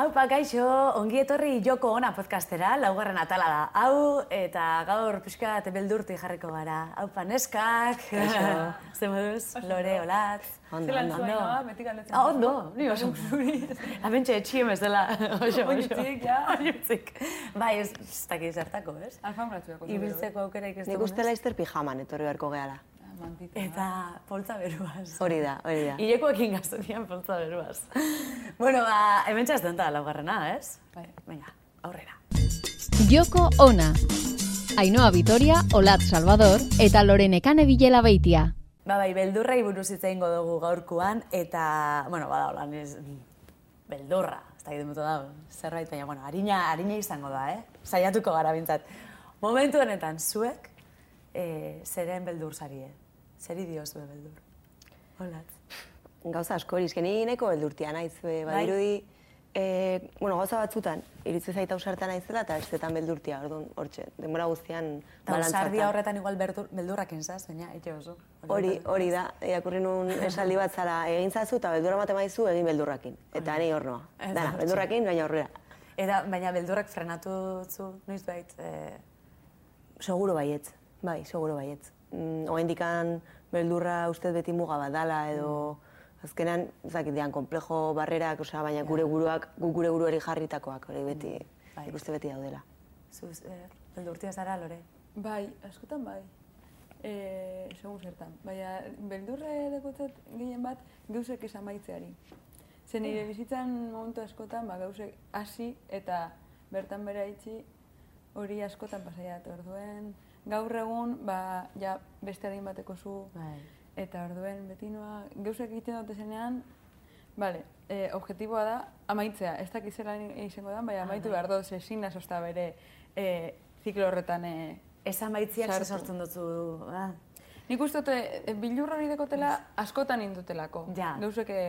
Haupa, gaixo, ongi etorri joko ona podcastera, laugarren atala da. Hau, eta gaur pixka beldurti jarriko gara. Haupa, neskak. Gaixo. Zer moduz, lore, olatz. Ondo, ondo. zuen, no? Beti galdetzen. Ah, ondo, ni oso. Amentxe etxiem ez dela. Oso, Oinutzik, ja. Oinutzik. Bai, ez, ez dakit zertako, ez? Alfambratzuako. Ibiltzeko aukera ez Nik uste laizter pijaman etorri beharko gehala. Mantita. Eta poltza beruaz. Hori da, hori da. Ilekoekin gazten dian poltza beruaz. bueno, ba, hemen txazten da laugarrena, ez? Bai. Venga, aurrera. Joko Ona. Ainhoa Vitoria, Olat Salvador eta Lorenekane Bilela Beitia. Ba, bai, beldurrei buruz hitz egingo dugu gaurkoan, eta, bueno, bada, holan, ez, beldurra, ez da mutu da, zerbait, baina, bueno, harina, harina izango da, eh? Saiatuko gara bintzat. Momentu honetan, zuek, eh, zeren beldur zarie? Zeri dio zue beldur? Holat. Gauza asko hori, esken nahiko beldurtia naiz, e, Bai. badirudi, e, bueno, gauza batzutan, iritzu zaita ausarta naizela eta bestetan beldurtia, orduan, hortxe, denbora guztian Eta balantzatan. ausardia horretan igual berdur, beldurrak inzaz, baina, etxe oso. Hori, hori da, irakurri nun esaldi bat zara, egin zazu eta beldurra ematen maizu egin beldurrakin. Eta nahi hor noa. Dana, da, beldurrakin, baina aurrera. Eta, baina beldurrak frenatu zu, noiz bait, eh, Seguro baietz, bai, seguro baietz. Mm, Oaindikan beldurra uste beti muga bat dala edo azkenan, ez dakit dian, komplejo barrerak, osea, baina gure buruak, gu gure buruari jarritakoak, hori beti, Bai. nik uste beti daudela. zu, eh, beldurtia zara, lore? Bai, askotan bai. E, segun zertan. Baina, beldurre dekotzat gehien bat gauzek ez amaitzeari. Ze nire bizitzan momentu askotan, ba, gauzek hasi eta bertan bera itxi hori askotan pasaiat. Orduen, gaur egun, ba, ja, beste adin bateko zu, Bai. Eta orduen beti noa, gauzak egiten dute zenean, bale, e, objetiboa da amaitzea. Ez dakit zelan izango da, baina amaitu behar dut, ezin da sozta bere e, ziklo horretan. E, Ez amaitziak sortzen dutzu, ah, nik uste dute, e, bildur hori dekotela askotan indutelako. Ja. Gauzak e,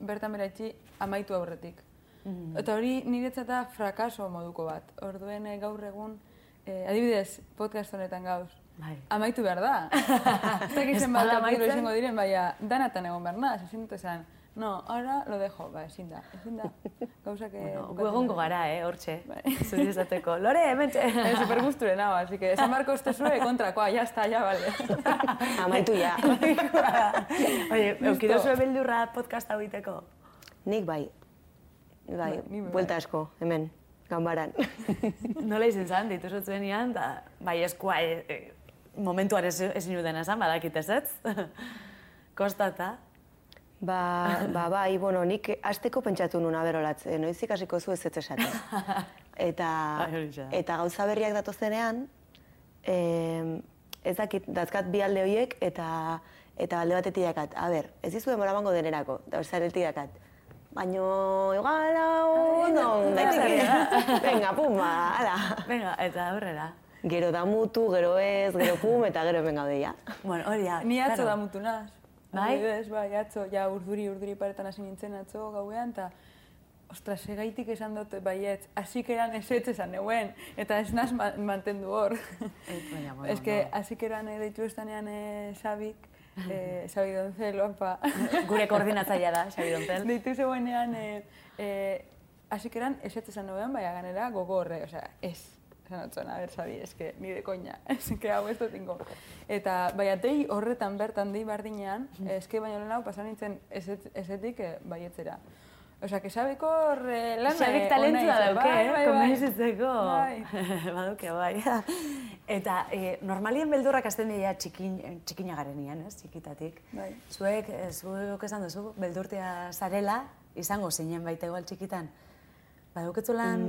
bertan bera itxi amaitu aurretik. Mhm. Eta hori niretzat da frakaso moduko bat. Orduen e, gaur egun, e, adibidez, podcast honetan gauz, bai. Amaitu behar da. Ez dakit Ez zenbat bada kapitulu amaitzen? izango diren, baina danatan egon behar naz, ezin dut esan, no, ahora lo dejo, ba, ezin da, ezin da. Gauzak... eh, Bueno, gu egongo gara, eh, hortxe. Bai. Zuri esateko. Lore, hemen Eh, super gusture nago, así que esan barko uste zure kontrakoa, ya está, ya, vale. Amaitu ja. Oye, eukido zuen beldurra podcast hau iteko? Nik bai. Bai, Bai, bai. buelta asko, hemen, ganbaran. Nola izen zan, ditu zuenian, da, bai eskua, e, e, momentuan ez, ez inudena esan, badakit ez ez? Kostata. Ba, ba, bai, bueno, nik asteko pentsatu nuna berolatz, e, noiz ikasiko zu ez ez esaten. Eta, Bai, da. eta gauza berriak datozenean, e, ez dakit, dazkat bi alde horiek, eta, eta alde batetik dakat, a ber, ez dizu demora bango denerako, bestaretik dakat, baino, igual, hau, ondo, daiteke, venga, puma, ala. Venga, eta aurrera. Gero damutu, gero ez, gero pum, eta gero hemen gaude, ja. Bueno, hori da. Ni atzo claro. da mutu naz. Bai? Adibidez, bai, atzo, ja urduri, urduri paretan hasi nintzen atzo gauean, eta Ostras, segaitik esan dut baietz, hasikeran ezetz esan neuen, eta ez naz ma- mantendu hor. Ez que no. hasikeran eh, deitu estanean eh, Xabik, eh, Xabi Doncel, opa. Gure koordinatzailea da, Xabi Dontel. Deitu zegoenean, eh, eh, hasikeran ezetz esan neuen, baina ganera gogo horre, osea, ez. Esan otzuen, a ber, Xabi, ez que ni de koña, ez que hau ez dut ingo. Eta, baina, dei horretan bertan, dei bardinean, ez que baina hau pasan nintzen ezetik eh, baietzera. Osea, que Xabiko horre lan Xabik eh, talentua ona izan, dauke, bai, eh? bai, bai. Konbentzitzeko. Bai. Baduke, bai. Eta eh, normalien beldurrak azten dira txikin, txikina garenian, ez? Txikitatik. Bai. Zuek, eh, zuek esan duzu, beldurtia zarela, izango zinen baita igual txikitan. Baduketzulan...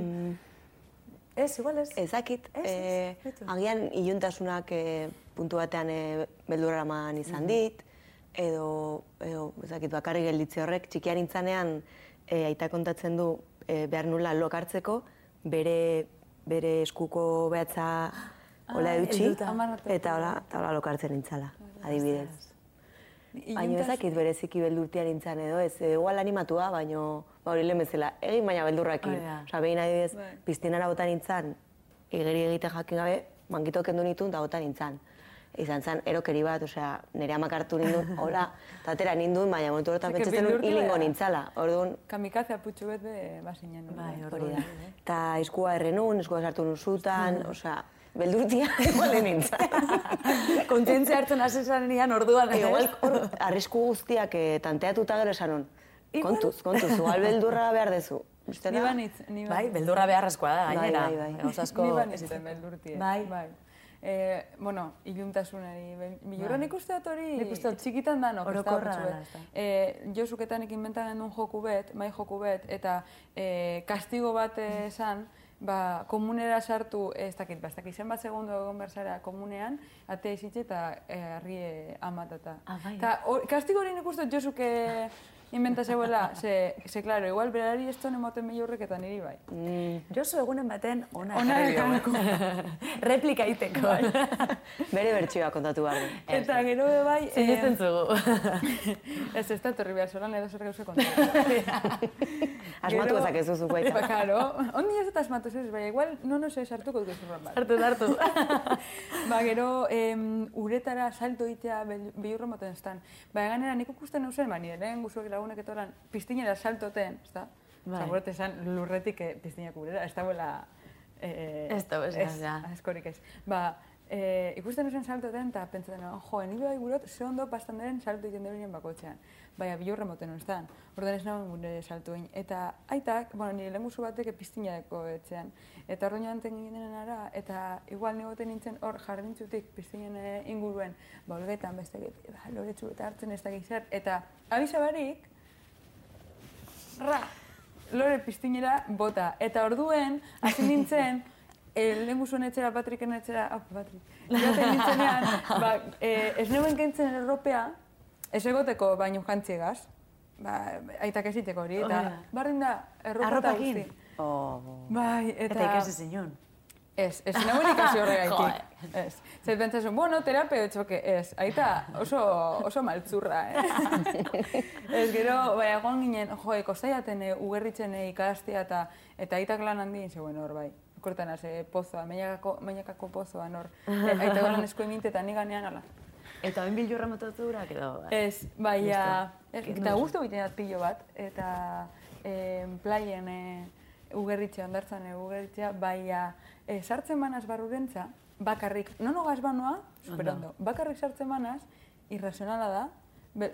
Ez, igual ez. Ezakit, Ez, ez, eh, beitu. agian iluntasunak eh, puntu batean eh, beldurra izan dit, edo, edo ezakit, bakarri gelditze horrek, txikian intzanean eh, aita kontatzen du eh, behar nula lokartzeko, bere, bere eskuko behatza hola Ah, eutxi, eta hola, eta hola lokartzen nintzala, adibidez. Baina Iluntas- ezakit bereziki beldurtia nintzen edo ez, edo igual animatua, baino, ba hori lehen bezala, egin baina beldurrakin. Hori da. Osa, behin adibidez, Bai. piztinara bota nintzen, igeri egite jakin gabe, mankito kendu nitun da bota nintzen. Izan zen erokeri bat, osea, nire amak hartu nindun, hola, eta atera nindun, baina momentu horretan pentsatzen dut beldurtu hilingo nintzala. Orduan, Kamikaze aputxu bet be bazinen. Bai, hori da. Eta eskua errenun, eskua sartu nun zutan, osea, beldurtia igual nintzen. Kontzientzia hartzen hasi zanean orduan. ez? Igual hor arrisku guztiak eh, tanteatuta gero esan hon. Kontuz, kontuz, igual beldurra behar dezu. Ni banitz, ni Bai, banitz. beldurra beharrezkoa da, Bai, gainera. bai, bai. Gauza asko... Ni banitzen beldurtie. Bai. bai. Eh, bueno, iluntasunari. Bel- Bilurra nik uste dut hori Nik uste dut txikitan danok. da, orokorra bet. ez da. Eh, Josuketanik inventan genuen joku bet, mai joku bet, eta eh, kastigo bat esan, ba, komunera sartu, eh, ez dakit, ba, ez dakit, zenbat segundo egon berzara komunean, atea izitxe eta eh, arrie amatata. Ah, bai. Eta hor- kastigo hori nik uste dut Josuke inventa zeuela, ze, ze, claro, igual berari ez tonen moten bilurrek eta niri bai. Josu egunen baten ona Ona dugu. Replika iteko. Bere bertsioa kontatu behar du. Eta gero be bai... eh, Sinesten zugu. Ez, ez da etorri behar, zoran edo zer gauze kontatu. Asmatu ezak ez duzu Ba, baita. karo, ondi ez eta asmatu ez, baina igual, no, no sé, sartuko dut gezurran bat. Hartu, hartu. ba, gero, em, uretara salto itea bihurro moten estan. Ba, ganera, nik ikusten eusen, ba, nire lehen guzuek lagunek etoran, piztinera saltoten, ez da? Bai. Bai. Zaguret esan lurretik eh, piztinak urera, ez da buela... Eh, Ez da, ez da, ez, askorik ez. Ba, eh, ikusten eusen saltoten, eta pentsaten, jo, nire bai gurot, ze ondo pastan diren salto egiten duen bakotxean. Baina, bilurre moten honetan. Orduan ez nagoen gure saltuin. Eta aitak, bueno, nire lehen batek piztinadeko etxean. Eta orduan joan ginen ara, eta igual negoten nintzen hor jardintzutik piztinen eh, inguruen, ba, olgetan beste, ba, loretsu eta hartzen ez dakit zer. Eta abisa barik, ra, lore piztinera bota. Eta orduen, hasi nintzen, eh, lehen guzuen etxera, Patriken etxera, ah, Patrik, joaten nintzenean, ba, eh, ez neuen kentzen erropea, ez egoteko baino jantziegaz, ba, aitak eziteko hori, eta da. bardin da, erropa eta Arropakin? guzti. Oh. Bai, eta... Eta ikasi zinun. Ez, ez nagoen ikasi horregaitik. Ez. Zer pentsasun, bueno, terapia txoke, ez. Aita oso, oso maltzurra, eh? ez, gero, bai, egon ginen, jo, kostaiaten e, ugerritzen e, ikastea eta eta aitak lan handien zegoen hor, bai. Kortan haze pozoa, mainakako, mainakako pozoan hor. E, aita golan esko eminte eta ni ganean, ala. Eta oin bilurra motatu durak edo... Listo. ez, Kendu eta guztu egiten dut pilo bat, eta eh, plaien eh, ugerritxea, ondartzan eh, ugerritxea, eh, sartzen manaz barrurentza, bakarrik, nono gazbanoa, superondo, bakarrik sartzen manaz, irrazionala da, Be,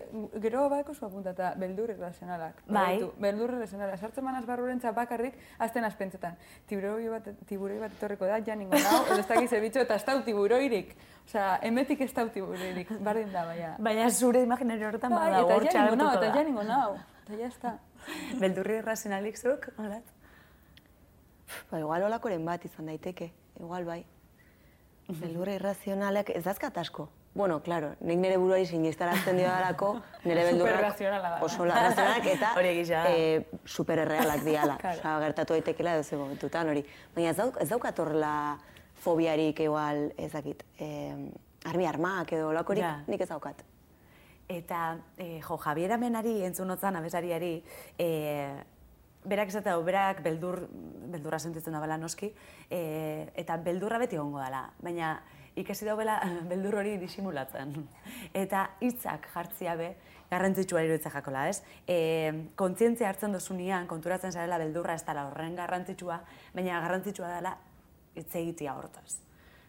gero baeko zu apuntata, beldur irrazionalak. Bai. Baditu, Beldur irrazionalak. Sartzen manaz barrurentza bakarrik, azten azpentsetan. Tiburoi bat, tiburoi bat etorriko da, ja ningo nau, edo ez dakiz ebitxo, eta ez dau tiburoirik. Osea, emetik ez dau tiburoirik, bardin da, baina. Baina zure imaginario horretan Bai, bada eta hor ja ningo nau, txabertuko eta ja da. ningo nau. Eta ja está. Beldurri irrazionalik zuk, holat? Ba, igual olakoren bat izan daiteke, igual bai. Beldurra irrazionalak ez dazkat asko. Bueno, claro, nik nire buruari sinistarazten dio darako, nire beldurrak oso razionalak eta Hori egisa. eh, supererrealak diala. Claro. Osea, gertatu daitekela edo momentutan hori. Baina ez, dauk, ez daukat horrela fobiarik igual, ez dakit, eh, armi armak edo olakorik, Ja. nik ez daukat. Eta, eh, jo, Javier Amenari entzun otzan abesariari, eh, berak esatea, du, berak beldur, beldurra sentitzen da bela noski, eh, eta beldurra beti egongo dela, baina ikasi daubela beldur hori disimulatzen. Eta hitzak jartzia be, garrantzitsua iruditzen jakola, ez? E, kontzientzia hartzen dozunean, konturatzen zarela beldurra ez dela horren garrantzitsua, baina garrantzitsua dela hitz egitea hortaz.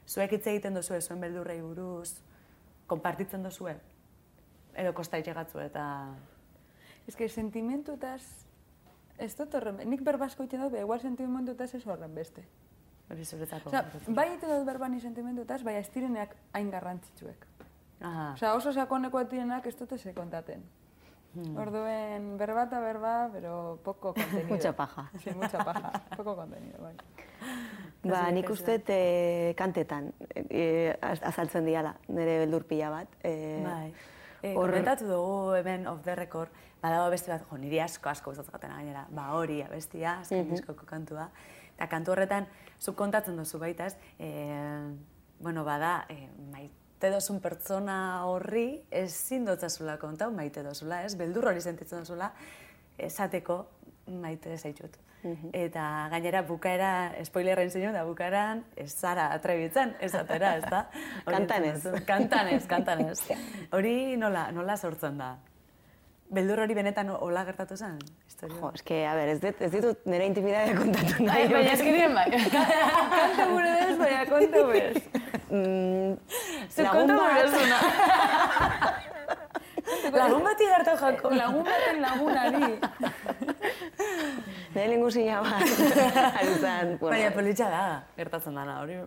Zuek hitz egiten duzue zuen beldurrei buruz, konpartitzen duzue, edo kosta itxegatzu eta... Ez que sentimentutaz, ez dut horren, nik berbasko egiten dut, baina igual sentimentutaz ez horren beste. Hori zuretzako. Osea, bai egiten dut berbani sentimentutaz, baina ez direneak hain garrantzitsuek. Aha. Osea, oso sakonekoak direnak ez dute ze kontaten. Orduen, berba eta berba, pero poco contenido. Mucha paja. Sí, mucha paja. Poco contenido, bai. Ba, nik uste e, kantetan e, az- azaltzen diala, nire beldur pila bat. E, Bai. E, hor- komentatu dugu hemen off the record, badago beste bat, jo, niri asko asko gustatzen gainera, ba hori abestia, azken diskoko kantua. Eta kantu horretan, zuk kontatzen duzu baita, ez? E, bueno, bada, e, maite dozun pertsona horri ezin dotzazula kontau, maite dozula, ez? Beldur hori sentitzen dozula, esateko maite zaitut. Eta gainera bukaera, spoilerren zinu, da bukaeran, ez zara atrebitzen, ez atera, ez da? Hori Kantanez. Kantanez, kantanez. Hori nola, nola sortzen da? Beldur hori benetan hola gertatu zen? Jo, eske, a ber, ez, dit, ez ditut nire intimidadea kontatu nahi. Ai, baina eskirien bai. Kanta gure dez, baina kontu bez. Mm, konta bat- gure zuna. Lagun bati gertu jako. Lagun baten lagunari. Nire bat. Ari zen, bueno, Baina politxa da, gertatzen dana, hori.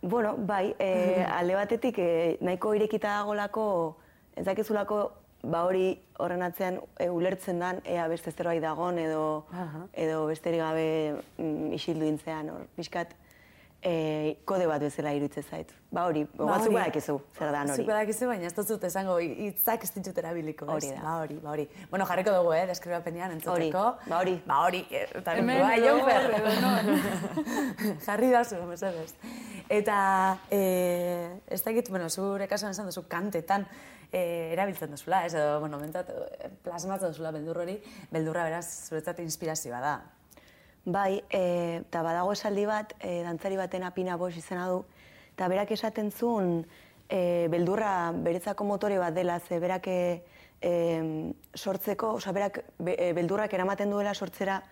Bueno, bai, e, alde batetik e, nahiko irekita dagolako, ez dakizulako, ba hori horren atzean e, ulertzen dan, ea beste zerbait dagon edo, Aha. edo besterik gabe mm, isildu intzean, hor, pixkat, e, kode bat bezala iruditzen zait. Ba hori, batzuk hori. badakizu, zer dan hori. Zuk badakizu, baina ez dut esango hitzak ez ditut erabiliko. Hori da. Ba hori, ba hori. Bueno, jarriko dugu, eh, deskribapenean entzuteko. Hori, ba hori. Ba hori, eh, eta Hemen edo non. Jarri da zu, mesedez. Eta, eh, ez dakit, bueno, zure kasuan esan duzu kantetan eh, erabiltzen duzula, ez edo, bueno, mentat, plasmatzen duzula beldur hori, beldurra beraz zuretzat inspirazioa da. Bai, e, eta badago esaldi bat, e, dantzari baten apina bos izena du, eta berak esaten zuen e, beldurra beretzako motore bat dela, ze berak e, sortzeko, osea, berak be, e, beldurrak eramaten duela sortzera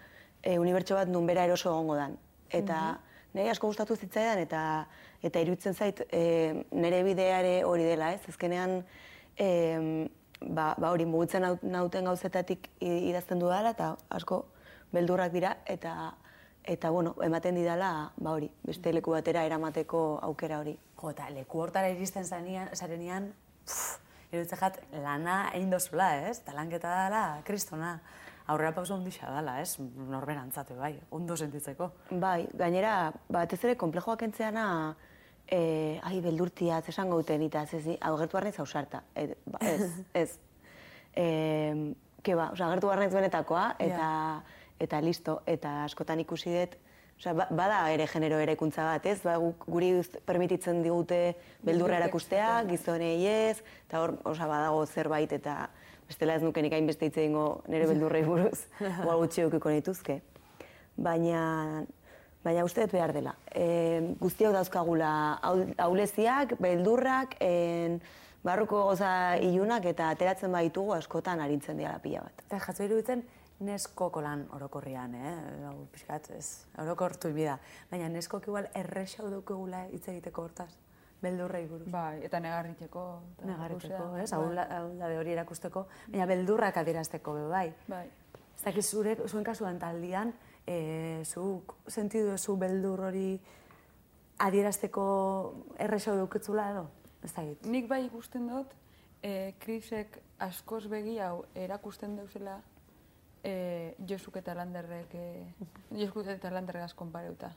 e, unibertso bat nun bera eroso egongo dan. Eta nire asko gustatu zitzaidan, eta eta iruditzen zait e, nire bideare hori dela, ez? Azkenean, e, ba, ba hori mugitzen nau- nauten gauzetatik idazten dudala, eta asko beldurrak dira eta eta bueno, ematen didala ba hori, beste leku batera eramateko aukera hori. Jo, eta leku hortara iristen zarenean pff, iruditzen jat, lana egin dozula, ez? Eta lanketa dela, kristona. Aurrera pauso handixa dela, ez? Norberantzatu, bai, ondo sentitzeko. Bai, gainera, batez ere komplejoak entzeana, eh, ai, beldurtia, esango duten, eta ez, agertu barnez hausarta. E, ba, ez, ez. E, ke ba, oza, agertu barnez benetakoa, eta, eta listo, eta askotan ikusi dut, Osea, ba- bada ere genero eraikuntza bat, ez? Ba, guk- guri permititzen digute beldurra erakustea, gizonei ez, eta hor, osea, badago zerbait, eta bestela ez nuke nik hainbeste hitz egingo nire beldurrei buruz, igual gutxi eukiko nituzke. Baina, baina uste dut behar dela. E, guztiok dauzkagula aul- auleziak, beldurrak, en, barruko goza ilunak eta ateratzen baitugu askotan arintzen dira pila bat. Eta jatzu iruditzen, neskoko lan orokorrian, eh? Hau, pixkat, ez, orokortu bida. Baina neskok igual errexau dukugula hitz egiteko hortaz, beldurrei buruz. Bai, eta negarriteko. eta Negarritzeko, guzea, ez? bai. Aula- Aulade hori erakusteko, baina beldurrak adierazteko be bai. Bai. Ez dakit zure, zuen kasuan taldian, e, zuk sentidu duzu beldur hori adierazteko errexau dukitzula edo? Ez dakit. Nik bai ikusten dut, e, krisek askoz begi hau erakusten deuzela e, Josuk eta Landerrek, e, Josuk eta Landerregaz konpareuta.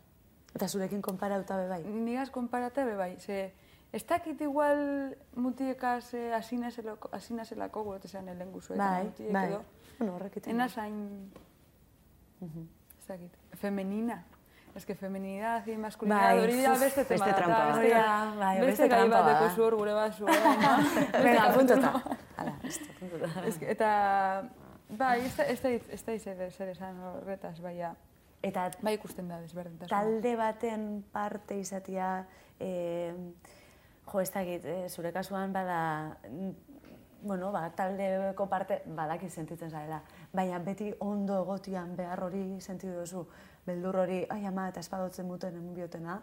Eta zurekin konparauta be bai? Nigaz konparate be bai, ze ez dakit igual mutiekaz e, asinazelako, asinazelako gure esan elen guzu, Bai, mutiek bai. edo. Bueno, horrek iten. Ena zain, ez dakit, femenina. Ez que feminidad y masculinidad Bai, hori da beste tema beste trampa beste, da, bai, beste beste gai bat deko zuhor gure bat zuhor. Venga, apuntota. Hala. Ez que- eta, bai, ez da, ez da, ez da zer, zer esan horretaz, baina, Eta bai ikusten da desberdintasuna. talde baten parte izatea, e, jo, ez dakit, eh, zure kasuan bada, bueno, ba, taldeko parte badaki sentitzen zarela, baina beti ondo egotian behar hori sentidu duzu, beldur hori, ai ama, eta espadotzen muten emun biotena,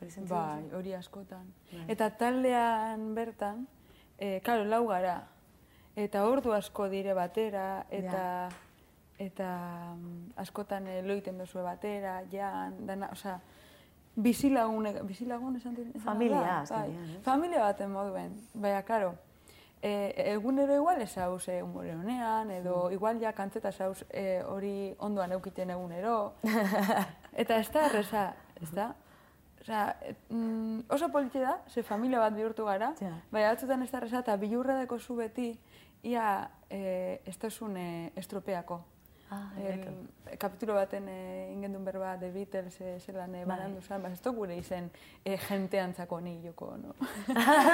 hori sentidu Bai, hori askotan. Eta taldean bertan, e, karo, lau gara. Eta ordu asko dire batera, eta eta mm, askotan loiten duzue batera, jan, dana, osea, bizilagun, bizilagun esan dira? Familia, da? azkenean, Bai, ez? familia baten moduen, baina, karo, e, egunero igual ez hauz e, humore honean, edo Mm. igual ja kantzeta zauz e, hori ondoan eukiten egunero. Eta ez da erreza, ez da? Osea, et, mm, oso politxe da, ze familia bat bihurtu gara, Ja. baina batzutan ez da erreza, eta bilurra deko zu beti, ia e, ez dozun e, estropeako. Ah, El, kapitulo baten e, ingendun berba The Beatles e, zelan e, barandu zan, ba, ez da gure izen e, jenteantzako ni joko, no?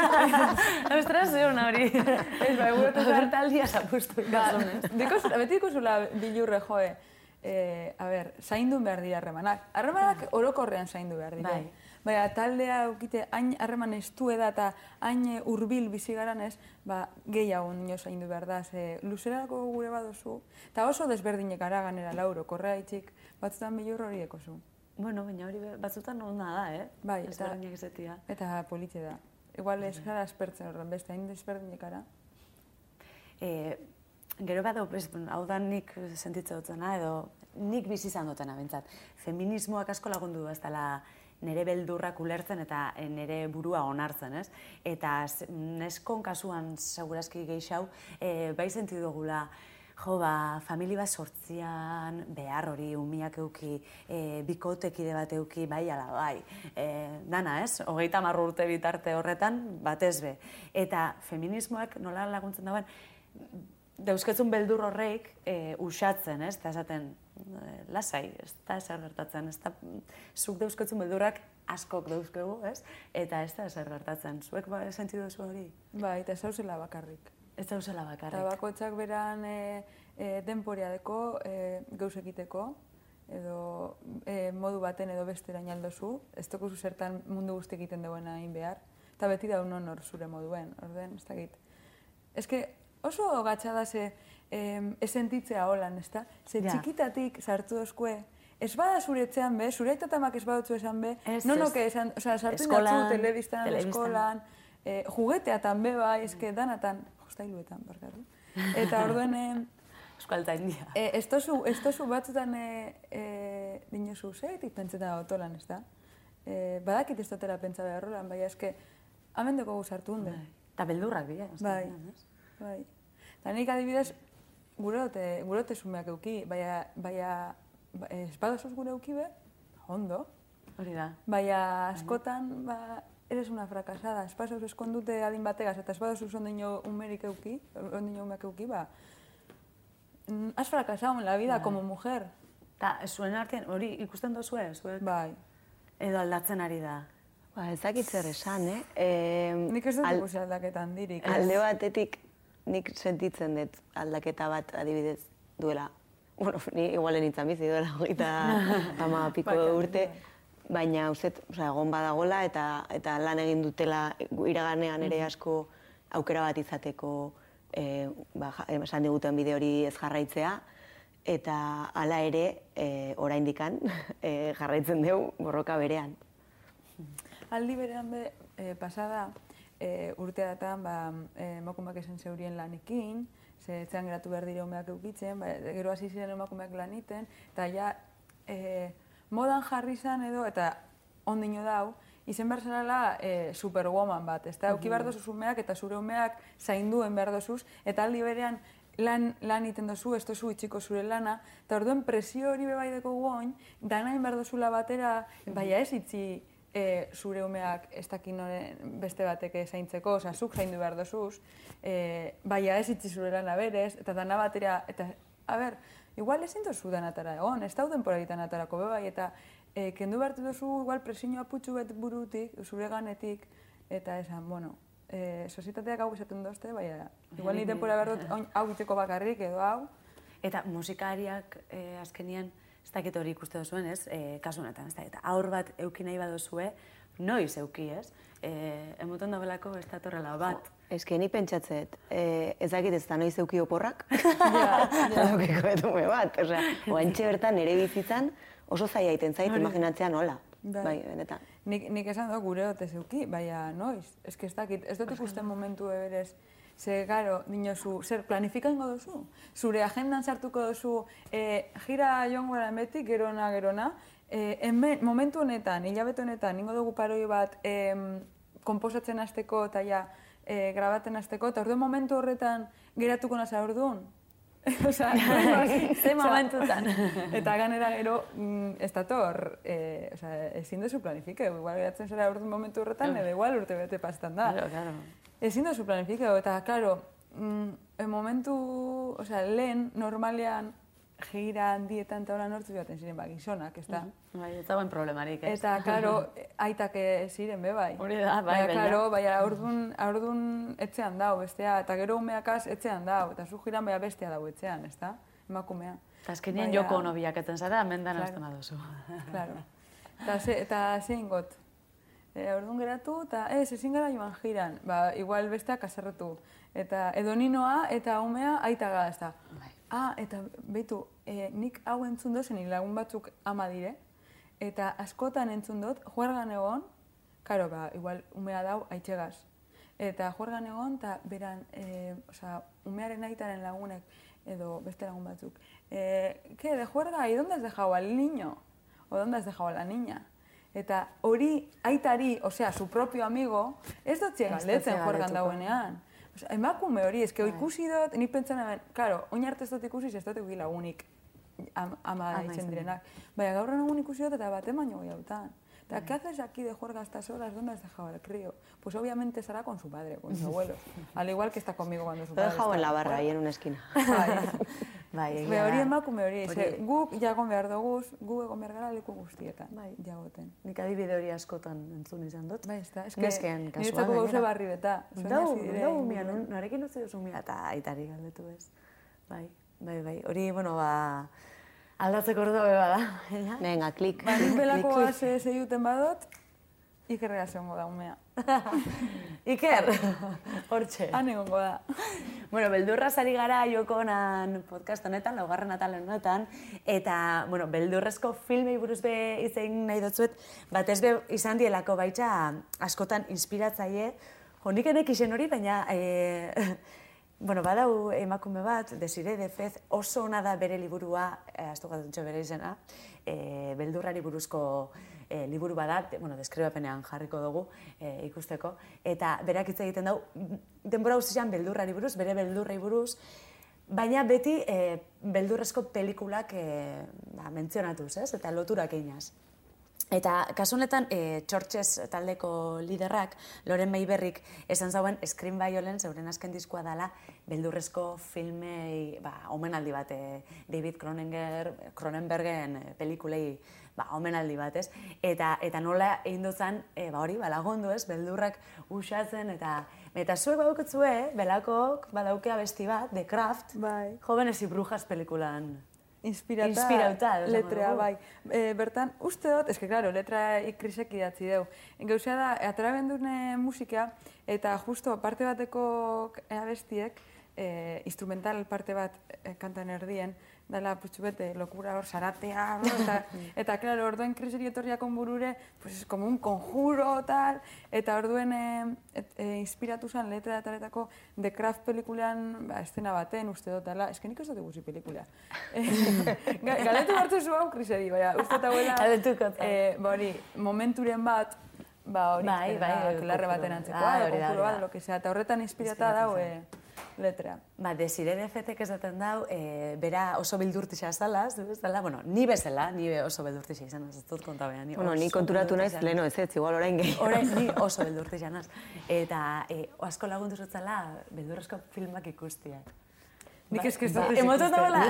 Ostras, zeon hori. Ez, bai, gure Hor taldia zapustu ikasonez. Deko, beti ikusula bilurre joe, e, a ber, zaindun behar dira harremanak. Harremanak orokorrean zaindu behar dira. Bai. Baina taldea ukite hain harreman estu da eta hain hurbil bizi garan ez, ba, gehiago nio zaindu behar da, ze luzerako gure badozu. Eta oso desberdinek ara ganera lauro, korrea itxik, batzutan bilur hori ekozu. Bueno, baina hori batzutan ona da, eh? Bai, eta-. Eta politxe da. Igual ez gara aspertzen horren, beste hain desberdinek ara. E, gero bado, ez, hau da nik sentitzen dutena, edo nik bizi izan dutena, bentsat. Feminismoak asko lagundu du ez dela nire beldurrak ulertzen eta eh, nire burua onartzen, ez? Eta neskon kasuan segurazki gehiago, e, bai sentidu dugula, jo, ba, famili bat sortzian, behar hori, umiak euki, e, bikotekide bat euki, bai, ala, bai. E, dana, ez? Hogeita marru urte bitarte horretan, batez be. Eta feminismoak nola laguntzen dauen, dauzketzun beldur horreik e, usatzen, ez? Eta esaten, lasai, ez da ezer gertatzen, ez da, zuk dauzketzun beldurrak askok dauzkegu, ez? Eta ez da ezer gertatzen. Zuek ba, sentidu duzu hori? Bai, eta ez zauzela bakarrik. Ez dauzela Eta bakarrik. bakoitzak beran e, e, denporia deko, e, gauz egiteko, edo e, modu baten edo bestera inaldozu, ez dokuzu zertan mundu guzti egiten duena hain behar, eta beti da unon hor zure moduen, orden, ez dakit. Ez que oso gatsa da ze em, ez sentitzea holan, ez da? Ze Ja. txikitatik sartu dozkue, ez bada zure etxean be, zure aitatamak ez badutzu esan be, Ez, nonok ez. esan, osea, sartu indatzu telebistan, eskolan, e, jugueteatan be bai, eske danatan, jostailuetan, barkatu. Eta orduen, Euskalta India. e, ez tozu, ez tozu batzutan e, e, dinozu, zeitik pentseta otolan, ez da? E, badakit ez dutela pentsa beharrolan, bai, eske, hemen dugu sartu hunde. Eta beldurrak dira. Bai, bai. Eta nik adibidez, gure dote, gure dote zumeak euki, baina, baina, ba, ez badozuz gure euki be, ondo. Hori da. Baina askotan, ba, eres una fracasada. Espasos eskondute adin bategaz, eta espasos ondino umerik euki, ondino umeak euki, ba, mm, has fracasado en la vida Bai. como mujer. Eta zuen artean, hori ikusten duzue, zuek? Bai. Edo aldatzen ari da. Ba, ez dakit zer esan, eh? E, Nik ez dut al- ikusi aldaketan dirik. alde batetik nik sentitzen dut aldaketa bat adibidez duela. Bueno, ni igualen nintzen bizi duela hogeita ama piko urte. Baina uzet, osea, egon badagola eta eta lan egin dutela iraganean ere asko aukera bat izateko e, ba, esan diguten bide hori ez jarraitzea eta hala ere e, oraindikan e, jarraitzen dugu borroka berean. Aldi berean be, e, pasada, e, urteatan, ba, e, emakumeak esan zeurien lanekin, ze etxean geratu behar dire umeak eukitzen, ba, gero hasi ziren emakumeak laniten, eta ja, e, modan jarri izan edo, eta ondino dau, izen behar zarela e, superwoman bat, ez da, euki behar dozuz umeak, eta zure umeak zainduen behar dozuz, eta aldi berean lan, lan iten dozu, ez dozu itxiko zure lana, eta orduen presio hori bebaideko guoin, danain behar dozula batera, baina ez itxi e, zure umeak ez dakin beste batek zaintzeko, oza, zuk zaindu behar dozuz, e, baina ez itxi zure lana berez, eta dana batera, eta, a ber, igual ezin dozu danatara egon, ez dauden poraritan atarako bebai, eta e, kendu behartu dozu igual presiño aputxu bet burutik, zure ganetik, eta esan, bueno, e, sozietateak hau esaten dozte, baina, igual ni denpora behar dut hau iteko bakarrik edo hau, Eta musikariak e, azkenian, ez dakit hori ikuste duzuen, ez? E, kasu honetan, ez da, eta aur bat euki nahi baduzue, noiz euki, ez? E, emoten da belako ez datorrela bat. Ez que ni pentsatzet, eh, ez dakit ez da noiz euki oporrak, daukiko etume bat. Osea, oantxe bertan nire bizitzan oso zaila egiten zait, imaginatzea nola. Bai. Bai, benetan. Nik, nik esan dut gure dut ez euki, baina noiz. Ez que ez dakit, ez dut ikusten momentu eberez. Ze, garo, dinozu, zer, planifikango duzu? Zure agendan sartuko duzu, e, jira joango gara betik, gerona, gerona. E, hemen, momentu honetan, hilabete honetan, ningo dugu paroi bat em, komposatzen hasteko eta ja, e, grabaten hasteko, eta orduan momentu horretan geratuko nasa orduan. Osea, Ze momentutan. Eta ganera gero, mm, ez dator, e, osea, ezin duzu planifike, igual geratzen zara orduan momentu horretan, edo igual urte bete pastan da. Claro, claro. Ezin duzu planifikeu, eta, claro, mm, momentu, osea, lehen, normalean, gira handietan eta hola nortzu joaten ziren, ba, gizonak, ez da? Bai, ez dagoen problemarik, ez? Eta, claro, aitak ziren, be, bai. Hori da, bai, baina. claro, baina ordun, ordun etxean dau, bestea, eta gero umeakaz etxean dau, eta zu jiran baina bestea dau etxean, ez da? Emakumea. Eta Baina- joko ono bilakatzen zara, mendan Claro. hasten baduzu. Claro. Eta ze, eta zein got. E, orduan geratu, eta ez, ezin gara joan jiran. Ba, igual besteak aserretu. Eta edo ninoa eta umea aita gara, ez da. Bai. Ah, eta beitu, e, nik hau entzun dozen, lagun batzuk ama dire, eta askotan entzun dut, juergan egon, karo, ba, igual umea dau aitxegaz. Eta juergan egon, eta beran, e, osea, umearen aitaren lagunek, edo beste lagun batzuk, e, ke, de juerga, ¿y dónde has dejado al niño? O dónde has dejado a la niña? Eta hori aitari, osea, su propio amigo, ez dut Ez dut galdetzen juergan dauenean. Osea, emakume hori, eske ikusi dut, nik pentsan hemen, claro, oin arte ez dut ikusi, ez dut ikusi lagunik am, ama Ama ditzen direnak. Baina gaur egun ikusi dut eta bate baino gehiagotan. Eta, ¿qué haces aquí de juerga a estas horas? ¿Dónde has dejado al crío? Pues obviamente estará con su padre, con su abuelo. Al igual que está conmigo cuando su Lo he padre dejado está en la barra, ahí en una esquina. Bai. Be, hori emakume hori, Hori- guk jagon behar dugu, gu egon behar gara leku guztietan, Bai. jagoten. Nik adibide hori askotan entzun izan dut. Bai, ez da, eske, Nesken kasuan, niretzako gainera. barri beta. Dau, dau, mia, norekin utzi duzu mia eta aitari galdetu ez. Bai, bai, bai. Hori, bueno, ba, aldatzeko ordua be bada. Venga, klik. Ba, nik belako zeiuten badot, ikerrega zegongo da umea. Iker, hortxe. Han egongo da. Bueno, beldurra zari gara jokonan podcast honetan, laugarren atal honetan, eta, bueno, beldurrezko filmei buruz be izein nahi dutzuet, batez be izan dielako baitza askotan inspiratzaile, jo, nik enek izen hori, baina, e, bueno, badau emakume bat, Desire de Fez, oso ona da bere liburua, e, astu gatutxo bere izena, e, beldurrari buruzko e, liburu bada, bueno, deskribapenean jarriko dugu e, ikusteko, eta berak hitz egiten dau, denbora guztian beldurrari buruz, bere beldurrei buruz, baina beti e, beldurrezko pelikulak e, ba, mentzionatuz, ez? Eta loturak einaz. Eta kasu honetan, e, Txortxez taldeko liderrak, Loren Meiberrik, esan zauen Scream Violence, euren azken diskoa dela, beldurrezko filmei, ba, omenaldi bat, e, David Cronenberg, Cronenbergen pelikulei, ba, omenaldi bat, ez? Eta, eta nola egin dutzen, e, ba, hori, ba, lagundu, ez? Beldurrak usatzen, eta eta zuek badaukatzue, belakok, badaukea besti bat, The Craft, Bai. Jóvenes y Brujas pelikulan. Inspirata, Inspirauta, letrea, bai. E, bertan, uste dut, eske, claro, letra ikrisek idatzi deu. Gauzea da, atera bendune musika, eta justo parte bateko abestiek, e, instrumental parte bat e, kantan erdien, dela putxu bete, lokura hor, saratea, no? eta, eta, claro, orduen kriseri etorriak onburure, pues, es como un conjuro, tal, eta orduen e, et, e, inspiratu zen letra ataretako The Craft pelikulean, ba, estena baten, uste dut, dela, eske nik ez dut ikusi pelikula. Ga- Galetu hartu zu hau kriseri, baina, uste dut hauela, Galetuko eta. eh, ba hori, momenturen bat, ba hori, Bai, eh, bai, kopuru. baten antzekoa, edo hori da, hori da. lo letra. Ba, Desire de Fetek esaten dau, e, bera oso beldurtixa zala, zu bezala, bueno, ni bezala, ni be oso beldurtixa izan, ez dut konta behan. Bueno, ni konturatu naiz, leno ez ez, igual orain gehi. Orain, ni oso beldurtixa naz. Eta e, asko lagundu zutzala, beldurrezko filmak ikustiak. Nik Ba- eske ez ba, Emoten ikusten. dagoela...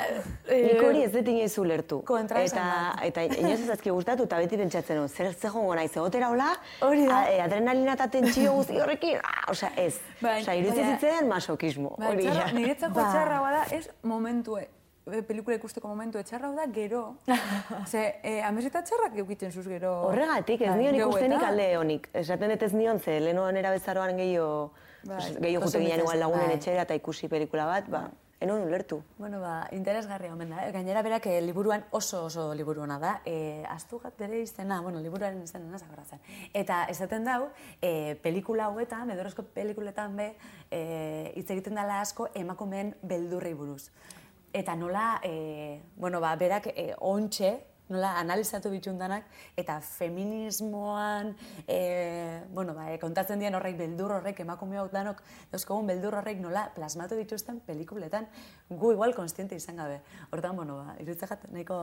Nik hori ez dut inoiz ulertu. Kontraesan eta, eta inoiz ez azki gustatu, eta beti pentsatzen, "Oh, zer ze jongo naiz, egotera hola, Hori da. a- e, adrenalina eta tentsio guzti horrekin, ah, osea, ez. Bai, osea, iruditzen baina- zitzaidan masokismo. Ba, hori txarra, ja. niretzako Ba. txarra bada, ez momentue, e, pelikula ikusteko momentu txarra da gero. Ze, e, ameseta txarrak eukitzen zuz gero. Horregatik, ez Bai, nion ikustenik alde honik. Esaten dut ez nion, ze lehenoan erabezaroan gehiago, Bai, gehiago jute ginen igual lagunen bai. etxera eta ikusi pelikula bat, ba, enon ulertu. Bueno, ba, interesgarria omen da. eh? Gainera berak eh, liburuan oso oso liburu ona da. E, Astugat bere izena, bueno, liburuaren izena naz akordatzen. Eta esaten dau, e, pelikula hauetan, bedorozko pelikuletan be, e, egiten dela asko emakumeen beldurrei buruz. Eta nola, e, bueno, ba, berak e, ontxe, nola analizatu bitxundanak, eta feminismoan, e, bueno, ba, e, kontatzen dien horrek beldur horrek, emakume hau danok, dauzkogun beldur horrek nola plasmatu dituzten pelikuletan, gu igual konstiente izan gabe. Hortan, bueno, ba, iruditzagat nahiko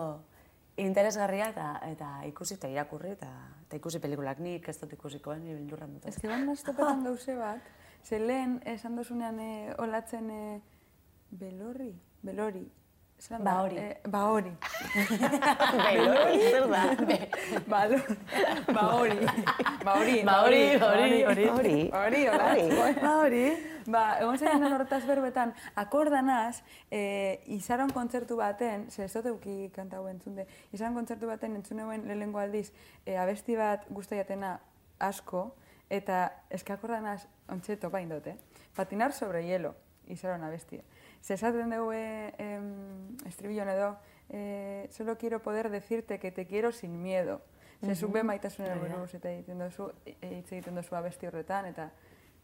interesgarria eta, eta ikusi eta irakurri eta, eta ikusi pelikulak nik ez dut ikusikoen, ni beldurra dut. Ez que ban nastopetan gauze bat, ze lehen esan dozunean e, olatzen e, belorri, belori. Zelan Ba hori. Eh, ba hori. Belori, zer da? ba, lo- ba hori. Ba hori. Ba hori, hori, hori. Hori. Hori, hola. Ba hori. Ba, egon zen horretaz berbetan, akordanaz, e, izaron kontzertu baten, ze ez dut euki kanta hau entzunde, izaron kontzertu baten entzuneuen lehenengo aldiz, e, abesti bat guztaiatena asko, eta eske akordanaz ontxe topa indote. Patinar sobre hielo, izaron abestia. Ze esaten dugu e, em, estribilloan edo, e, solo quiero poder decirte que te quiero sin miedo. Ze zuk be maitasunera buruz eta egiten duzu, hitz egiten duzu abesti horretan, eta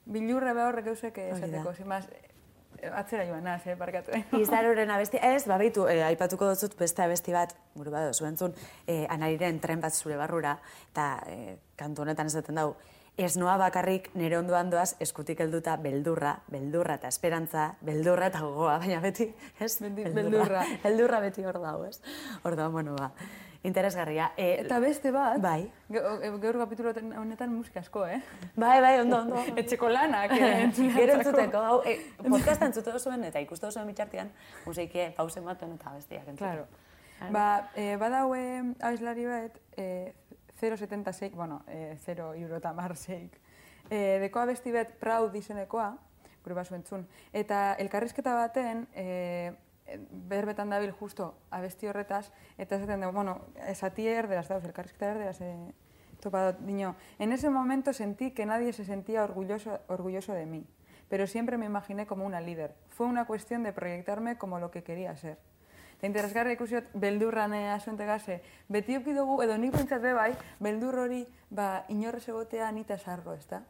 bilurre behar horrek eusek esateko, más, eh, atzera joan naz, eh, barkatu. Izaroren abesti, ez, babaitu, eh, aipatuko dut beste abesti bat, gure bat duzu entzun, eh, anariren tren bat zure barrura, eta eh, kantu honetan esaten dau, ez noa bakarrik nire ondoan doaz eskutik helduta beldurra, beldurra eta esperantza, beldurra eta gogoa, baina beti, ez? Beti beldurra. beldurra beti hor dago, ez? Hor da, bueno, ba, interesgarria. Eh, Eta beste bat, Bai. e, gaur kapitulo honetan musika asko, eh? Bai, bai, ondo, ondo. Etxeko lanak, eh, Gero entzuteko, hau, eh, podcasta entzute duzuen eta ikuste duzuen bitxartian, museike pausen baten eta bestiak entzute. Claro. Ba, e, badaue abeslari bat, e, 076, bueno, e, 0 eurota marseik, e, deko abesti bat Proud izenekoa, gure basu entzun, eta elkarrizketa baten, e, berbetan dabil justo abesti horretaz, eta esaten dugu, bueno, esati erderaz dauz, elkarrizketa erderaz, e, topa dut, dino, en ese momento sentí que nadie se sentía orgulloso, orgulloso de mí, pero siempre me imaginé como una líder. Fue una cuestión de proyectarme como lo que quería ser. Eta interesgarria ikusiot, beldurran eh, asuentegase, beti euki dugu, edo nik bintzat be bai, beldur hori, ba, inorrez egotea nita sargo, ezta?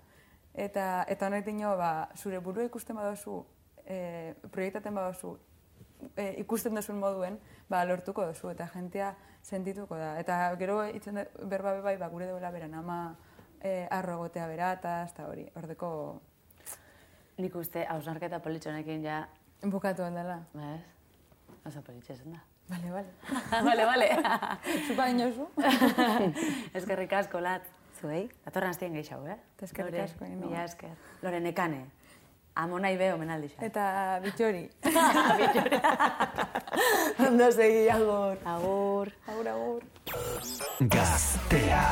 Eta, eta honek dino, ba, zure burua ikusten badozu, e, proiektaten badozu, e, ikusten duzun moduen, ba, lortuko duzu, eta jentea sentituko da. Eta gero itzen da, berba be bai, ba, gure duela beran ama e, arro egotea bera, eta ez da hori, ordeko Nik uste, hausnarketa politxonekin ja, bukatu aldela. bez? Oso politxe esan da. Bale, bale. bale, bale. Zupa inozu? Eskerrik asko, lat. Zuei? Datorren aztien gehiago, eh? Lore, asko. Mila esker. Lore nekane. Amo nahi be omenaldi xa. Eta bitxori. Ondo segi, agur. Agur. Agur, agur. Gaztea.